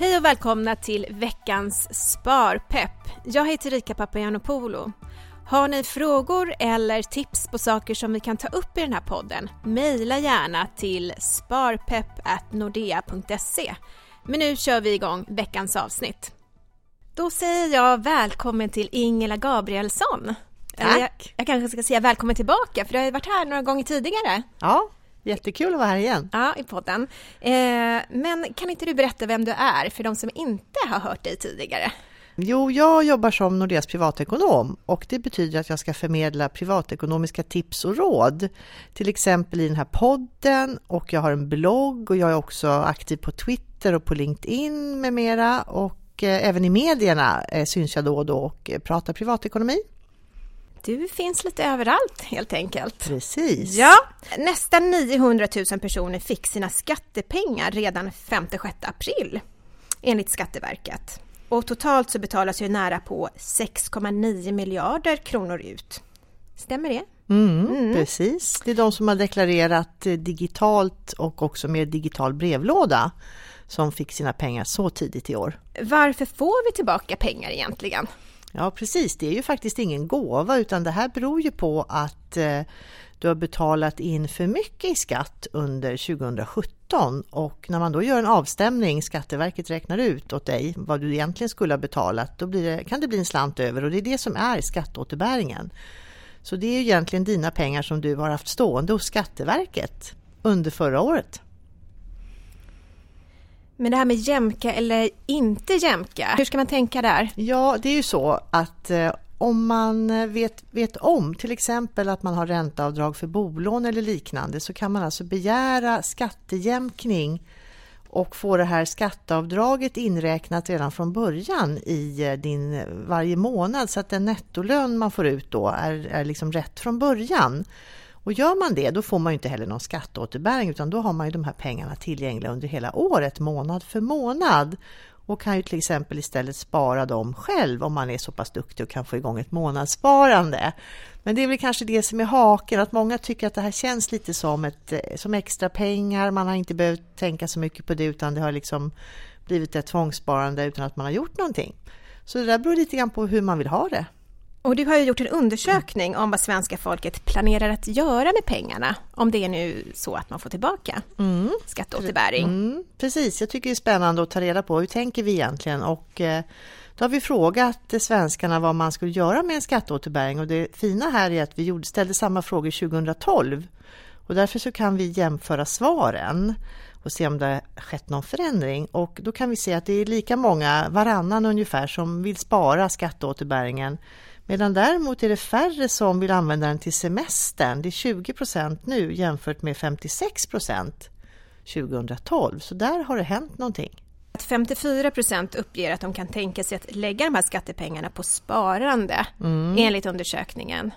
Hej och välkomna till veckans Sparpepp. Jag heter Rika Papagiannopoulou. Har ni frågor eller tips på saker som vi kan ta upp i den här podden? Mejla gärna till sparpepp.nordea.se. Men nu kör vi igång veckans avsnitt. Då säger jag välkommen till Ingela Gabrielsson. Tack! Jag, jag kanske ska säga välkommen tillbaka, för du har ju varit här några gånger tidigare. Ja, jättekul att vara här igen. Ja, i podden. Eh, men kan inte du berätta vem du är för de som inte har hört dig tidigare? Jo, jag jobbar som Nordeas privatekonom och det betyder att jag ska förmedla privatekonomiska tips och råd. Till exempel i den här podden och jag har en blogg och jag är också aktiv på Twitter och på LinkedIn med mera och eh, även i medierna eh, syns jag då och då och pratar privatekonomi. Du finns lite överallt helt enkelt. Precis. Ja, nästan 900 000 personer fick sina skattepengar redan 5-6 april enligt Skatteverket. Och totalt så betalas ju nära på 6,9 miljarder kronor ut. Stämmer det? Mm, mm. Precis, det är de som har deklarerat eh, digitalt och också med digital brevlåda som fick sina pengar så tidigt i år. Varför får vi tillbaka pengar egentligen? Ja precis, det är ju faktiskt ingen gåva utan det här beror ju på att eh, du har betalat in för mycket i skatt under 2017 och när man då gör en avstämning, Skatteverket räknar ut åt dig vad du egentligen skulle ha betalat, då det, kan det bli en slant över och det är det som är skatteåterbäringen. Så det är egentligen dina pengar som du har haft stående hos Skatteverket under förra året. Men det här med jämka eller inte jämka, hur ska man tänka där? Ja, det är ju så att eh, om man eh, vet, vet om till exempel att man har ränteavdrag för bolån eller liknande så kan man alltså begära skattejämkning och få det här skatteavdraget inräknat redan från början i eh, din eh, varje månad så att den nettolön man får ut då är, är liksom rätt från början. Och gör man det, då får man ju inte heller någon skatteåterbäring utan då har man ju de här pengarna tillgängliga under hela året, månad för månad och kan ju till exempel istället spara dem själv om man är så pass duktig och kan få igång ett månadssparande. Men det är väl kanske det som är haken, att många tycker att det här känns lite som, ett, eh, som extra pengar. Man har inte behövt tänka så mycket på det utan det har liksom blivit ett tvångssparande utan att man har gjort någonting. Så det där beror lite grann på hur man vill ha det. Och du har ju gjort en undersökning om vad svenska folket planerar att göra med pengarna, om det är nu så att man får tillbaka mm. skatteåterbäring. Mm, precis, jag tycker det är spännande att ta reda på. Hur tänker vi egentligen? Och eh, då har vi frågat svenskarna vad man skulle göra med en skatteåterbäring. Och det fina här är att vi ställde samma frågor 2012 och därför så kan vi jämföra svaren och se om det har skett någon förändring. Och då kan vi se att det är lika många, varannan ungefär, som vill spara skatteåterbäringen Medan däremot är det färre som vill använda den till semestern. Det är 20 procent nu jämfört med 56 procent 2012. Så där har det hänt någonting. 54 procent uppger att de kan tänka sig att lägga de här skattepengarna på sparande mm. enligt undersökningen.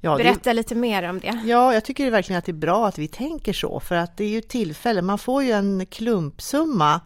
Ja, Berätta det... lite mer om det. Ja, jag tycker verkligen att det är bra att vi tänker så, för att det är ju tillfälle. Man får ju en klumpsumma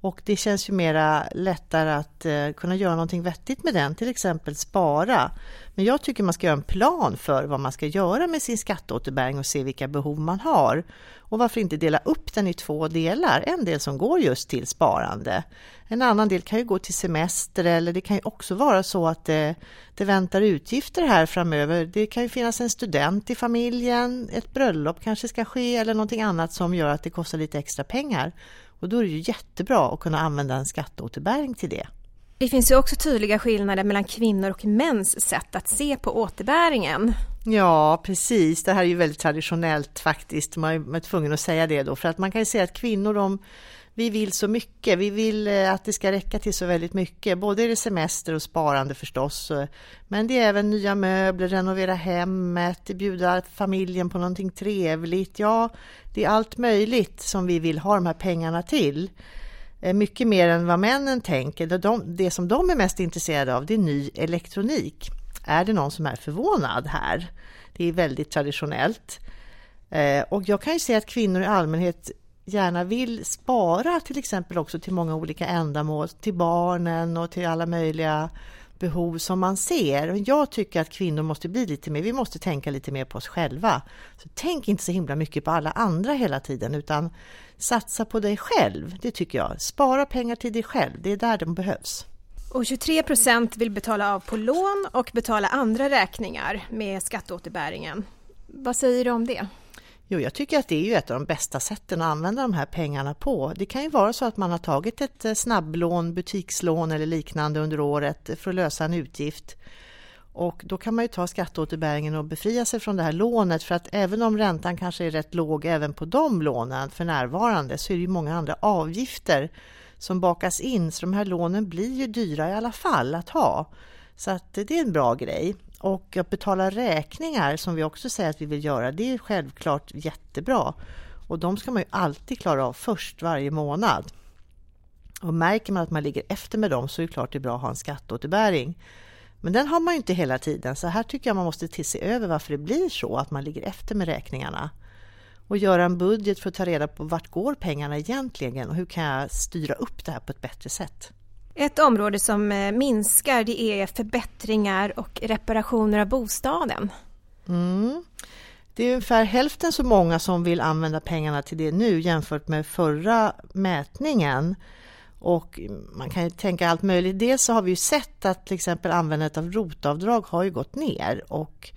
och det känns ju mera lättare att eh, kunna göra någonting vettigt med den, till exempel spara. Men jag tycker man ska göra en plan för vad man ska göra med sin skatteåterbäring och se vilka behov man har. Och varför inte dela upp den i två delar? En del som går just till sparande. En annan del kan ju gå till semester eller det kan ju också vara så att det, det väntar utgifter här framöver. Det kan ju finnas en student i familjen, ett bröllop kanske ska ske eller någonting annat som gör att det kostar lite extra pengar. Och då är det ju jättebra att kunna använda en skatteåterbäring till det. Det finns ju också tydliga skillnader mellan kvinnor och mäns sätt att se på återbäringen. Ja, precis. Det här är ju väldigt traditionellt faktiskt. Man är tvungen att säga det då, för att man kan ju säga att kvinnor de vi vill så mycket. Vi vill eh, att det ska räcka till så väldigt mycket. Både är det semester och sparande förstås. Men det är även nya möbler, renovera hemmet, bjuda familjen på någonting trevligt. Ja, det är allt möjligt som vi vill ha de här pengarna till. Eh, mycket mer än vad männen tänker. Det som de är mest intresserade av det är ny elektronik. Är det någon som är förvånad här? Det är väldigt traditionellt. Eh, och jag kan ju se att kvinnor i allmänhet gärna vill spara till exempel också till många olika ändamål, till barnen och till alla möjliga behov som man ser. Jag tycker att kvinnor måste bli lite mer, vi måste tänka lite mer på oss själva. Så tänk inte så himla mycket på alla andra hela tiden utan satsa på dig själv, det tycker jag. Spara pengar till dig själv, det är där de behövs. Och 23 procent vill betala av på lån och betala andra räkningar med skatteåterbäringen. Vad säger du om det? Jo, jag tycker att det är ju ett av de bästa sätten att använda de här pengarna på. Det kan ju vara så att man har tagit ett eh, snabblån, butikslån eller liknande under året för att lösa en utgift. Och då kan man ju ta skatteåterbäringen och befria sig från det här lånet för att även om räntan kanske är rätt låg även på de lånen för närvarande så är det ju många andra avgifter som bakas in så de här lånen blir ju dyra i alla fall att ha. Så att det är en bra grej. Och att betala räkningar som vi också säger att vi vill göra, det är självklart jättebra. Och de ska man ju alltid klara av först varje månad. Och märker man att man ligger efter med dem så är det klart det är bra att ha en skatteåterbäring. Men den har man ju inte hela tiden, så här tycker jag man måste se över varför det blir så att man ligger efter med räkningarna. Och göra en budget för att ta reda på vart går pengarna egentligen och hur kan jag styra upp det här på ett bättre sätt. Ett område som eh, minskar det är förbättringar och reparationer av bostaden. Mm. Det är ungefär hälften så många som vill använda pengarna till det nu jämfört med förra mätningen. Och man kan ju tänka allt möjligt. Dels så har vi ju sett att till exempel användandet av rotavdrag har ju gått ner och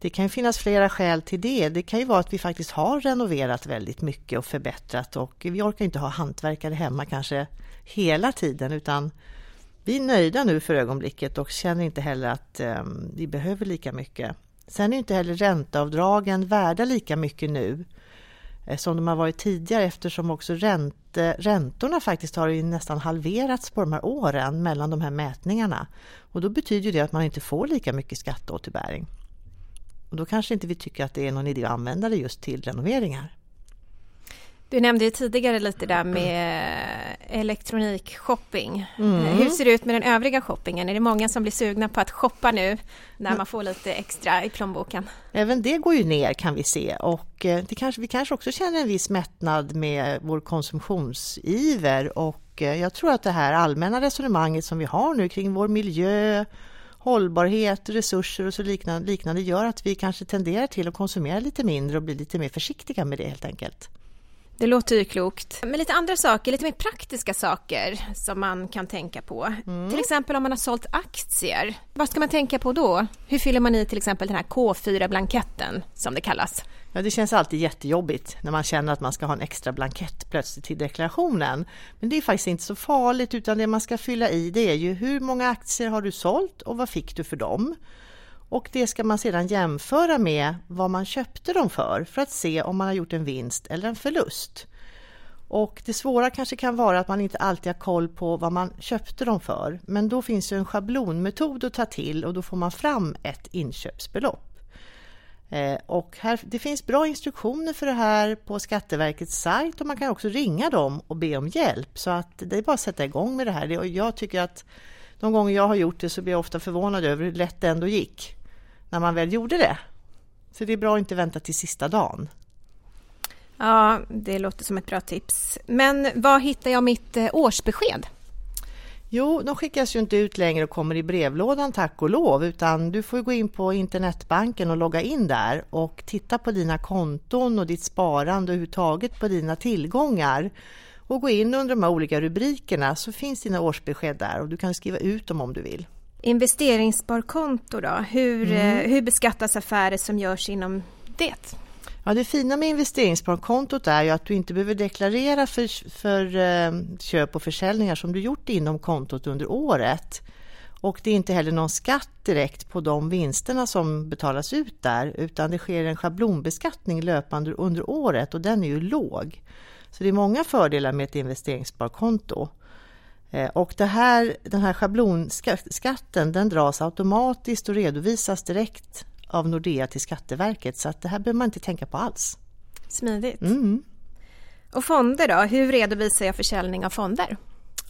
det kan ju finnas flera skäl till det. Det kan ju vara att vi faktiskt har renoverat väldigt mycket och förbättrat och vi orkar inte ha hantverkare hemma kanske hela tiden utan vi är nöjda nu för ögonblicket och känner inte heller att eh, vi behöver lika mycket. Sen är inte heller ränteavdragen värda lika mycket nu eh, som de har varit tidigare eftersom också ränte, räntorna faktiskt har nästan halverats på de här åren mellan de här mätningarna. Och då betyder det att man inte får lika mycket skatteåterbäring. Och då kanske inte vi tycker att det är någon idé att använda det just till renoveringar. Du nämnde ju tidigare lite där med elektronikshopping. Mm. Hur ser det ut med den övriga shoppingen? Är det många som blir sugna på att shoppa nu när man får lite extra i plånboken? Även det går ju ner kan vi se och eh, det kanske, vi kanske också känner en viss mättnad med vår konsumtionsiver och eh, jag tror att det här allmänna resonemanget som vi har nu kring vår miljö, hållbarhet, resurser och så liknande, liknande gör att vi kanske tenderar till att konsumera lite mindre och bli lite mer försiktiga med det helt enkelt. Det låter ju klokt. Men lite andra saker, lite mer praktiska saker som man kan tänka på. Mm. Till exempel om man har sålt aktier. Vad ska man tänka på då? Hur fyller man i till exempel den här K4-blanketten som det kallas? Ja, det känns alltid jättejobbigt när man känner att man ska ha en extra blankett plötsligt till deklarationen. Men det är faktiskt inte så farligt utan det man ska fylla i det är ju hur många aktier har du sålt och vad fick du för dem? Och det ska man sedan jämföra med vad man köpte dem för, för att se om man har gjort en vinst eller en förlust. Och det svåra kanske kan vara att man inte alltid har koll på vad man köpte dem för. Men då finns ju en schablonmetod att ta till och då får man fram ett inköpsbelopp. Eh, och här, det finns bra instruktioner för det här på Skatteverkets sajt och man kan också ringa dem och be om hjälp. Så att det är bara att sätta igång med det här. Jag tycker att de gånger jag har gjort det så blir jag ofta förvånad över hur lätt det ändå gick när man väl gjorde det. Så det är bra att inte vänta till sista dagen. Ja, det låter som ett bra tips. Men var hittar jag mitt eh, årsbesked? Jo, de skickas ju inte ut längre och kommer i brevlådan tack och lov, utan du får gå in på internetbanken och logga in där och titta på dina konton och ditt sparande och överhuvudtaget på dina tillgångar. Och gå in under de här olika rubrikerna så finns dina årsbesked där och du kan skriva ut dem om du vill. Investeringssparkonto då, hur, mm. Eh, hur beskattas affärer som görs inom det? Ja, det fina med investeringssparkontot är ju att du inte behöver deklarera för, för eh, köp och försäljningar som du gjort inom kontot under året. Och det är inte heller någon skatt direkt på de vinsterna som betalas ut där, utan det sker en schablonbeskattning löpande under året och den är ju låg. Så det är många fördelar med ett investeringssparkonto. Eh, och det här, den här schablonskatten den dras automatiskt och redovisas direkt av Nordea till Skatteverket så att det här behöver man inte tänka på alls. Smidigt. Mm. Och fonder då, hur redovisar jag försäljning av fonder?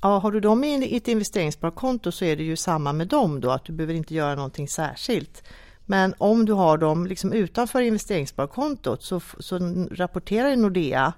Ja, har du dem i ett investeringssparkonto så är det ju samma med dem då, att du behöver inte göra någonting särskilt. Men om du har dem liksom utanför investeringssparkontot så, så rapporterar Nordea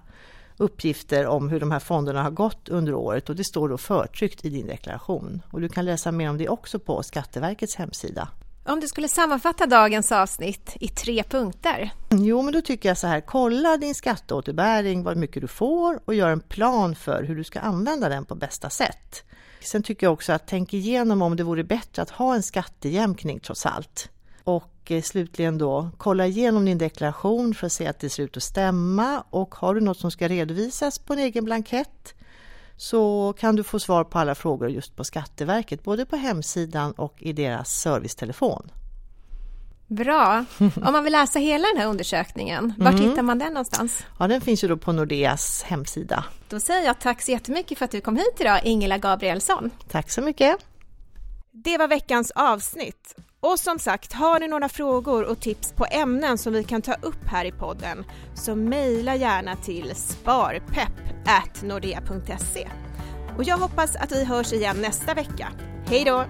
uppgifter om hur de här fonderna har gått under året och det står då förtryckt i din deklaration. Och du kan läsa mer om det också på Skatteverkets hemsida. Om du skulle sammanfatta dagens avsnitt i tre punkter? Jo, men då tycker jag så här, kolla din skatteåterbäring, vad mycket du får och gör en plan för hur du ska använda den på bästa sätt. Sen tycker jag också att tänk igenom om det vore bättre att ha en skattejämkning trots allt. Och eh, slutligen då, kolla igenom din deklaration för att se att det ser ut att stämma och har du något som ska redovisas på en egen blankett så kan du få svar på alla frågor just på Skatteverket, både på hemsidan och i deras servicetelefon. Bra! Om man vill läsa hela den här undersökningen, var mm. hittar man den någonstans? Ja, den finns ju då på Nordeas hemsida. Då säger jag tack så jättemycket för att du kom hit idag, Ingela Gabrielsson. Tack så mycket! Det var veckans avsnitt. Och som sagt, har ni några frågor och tips på ämnen som vi kan ta upp här i podden så mejla gärna till sparpepp.nordea.se. Och jag hoppas att vi hörs igen nästa vecka. Hej då!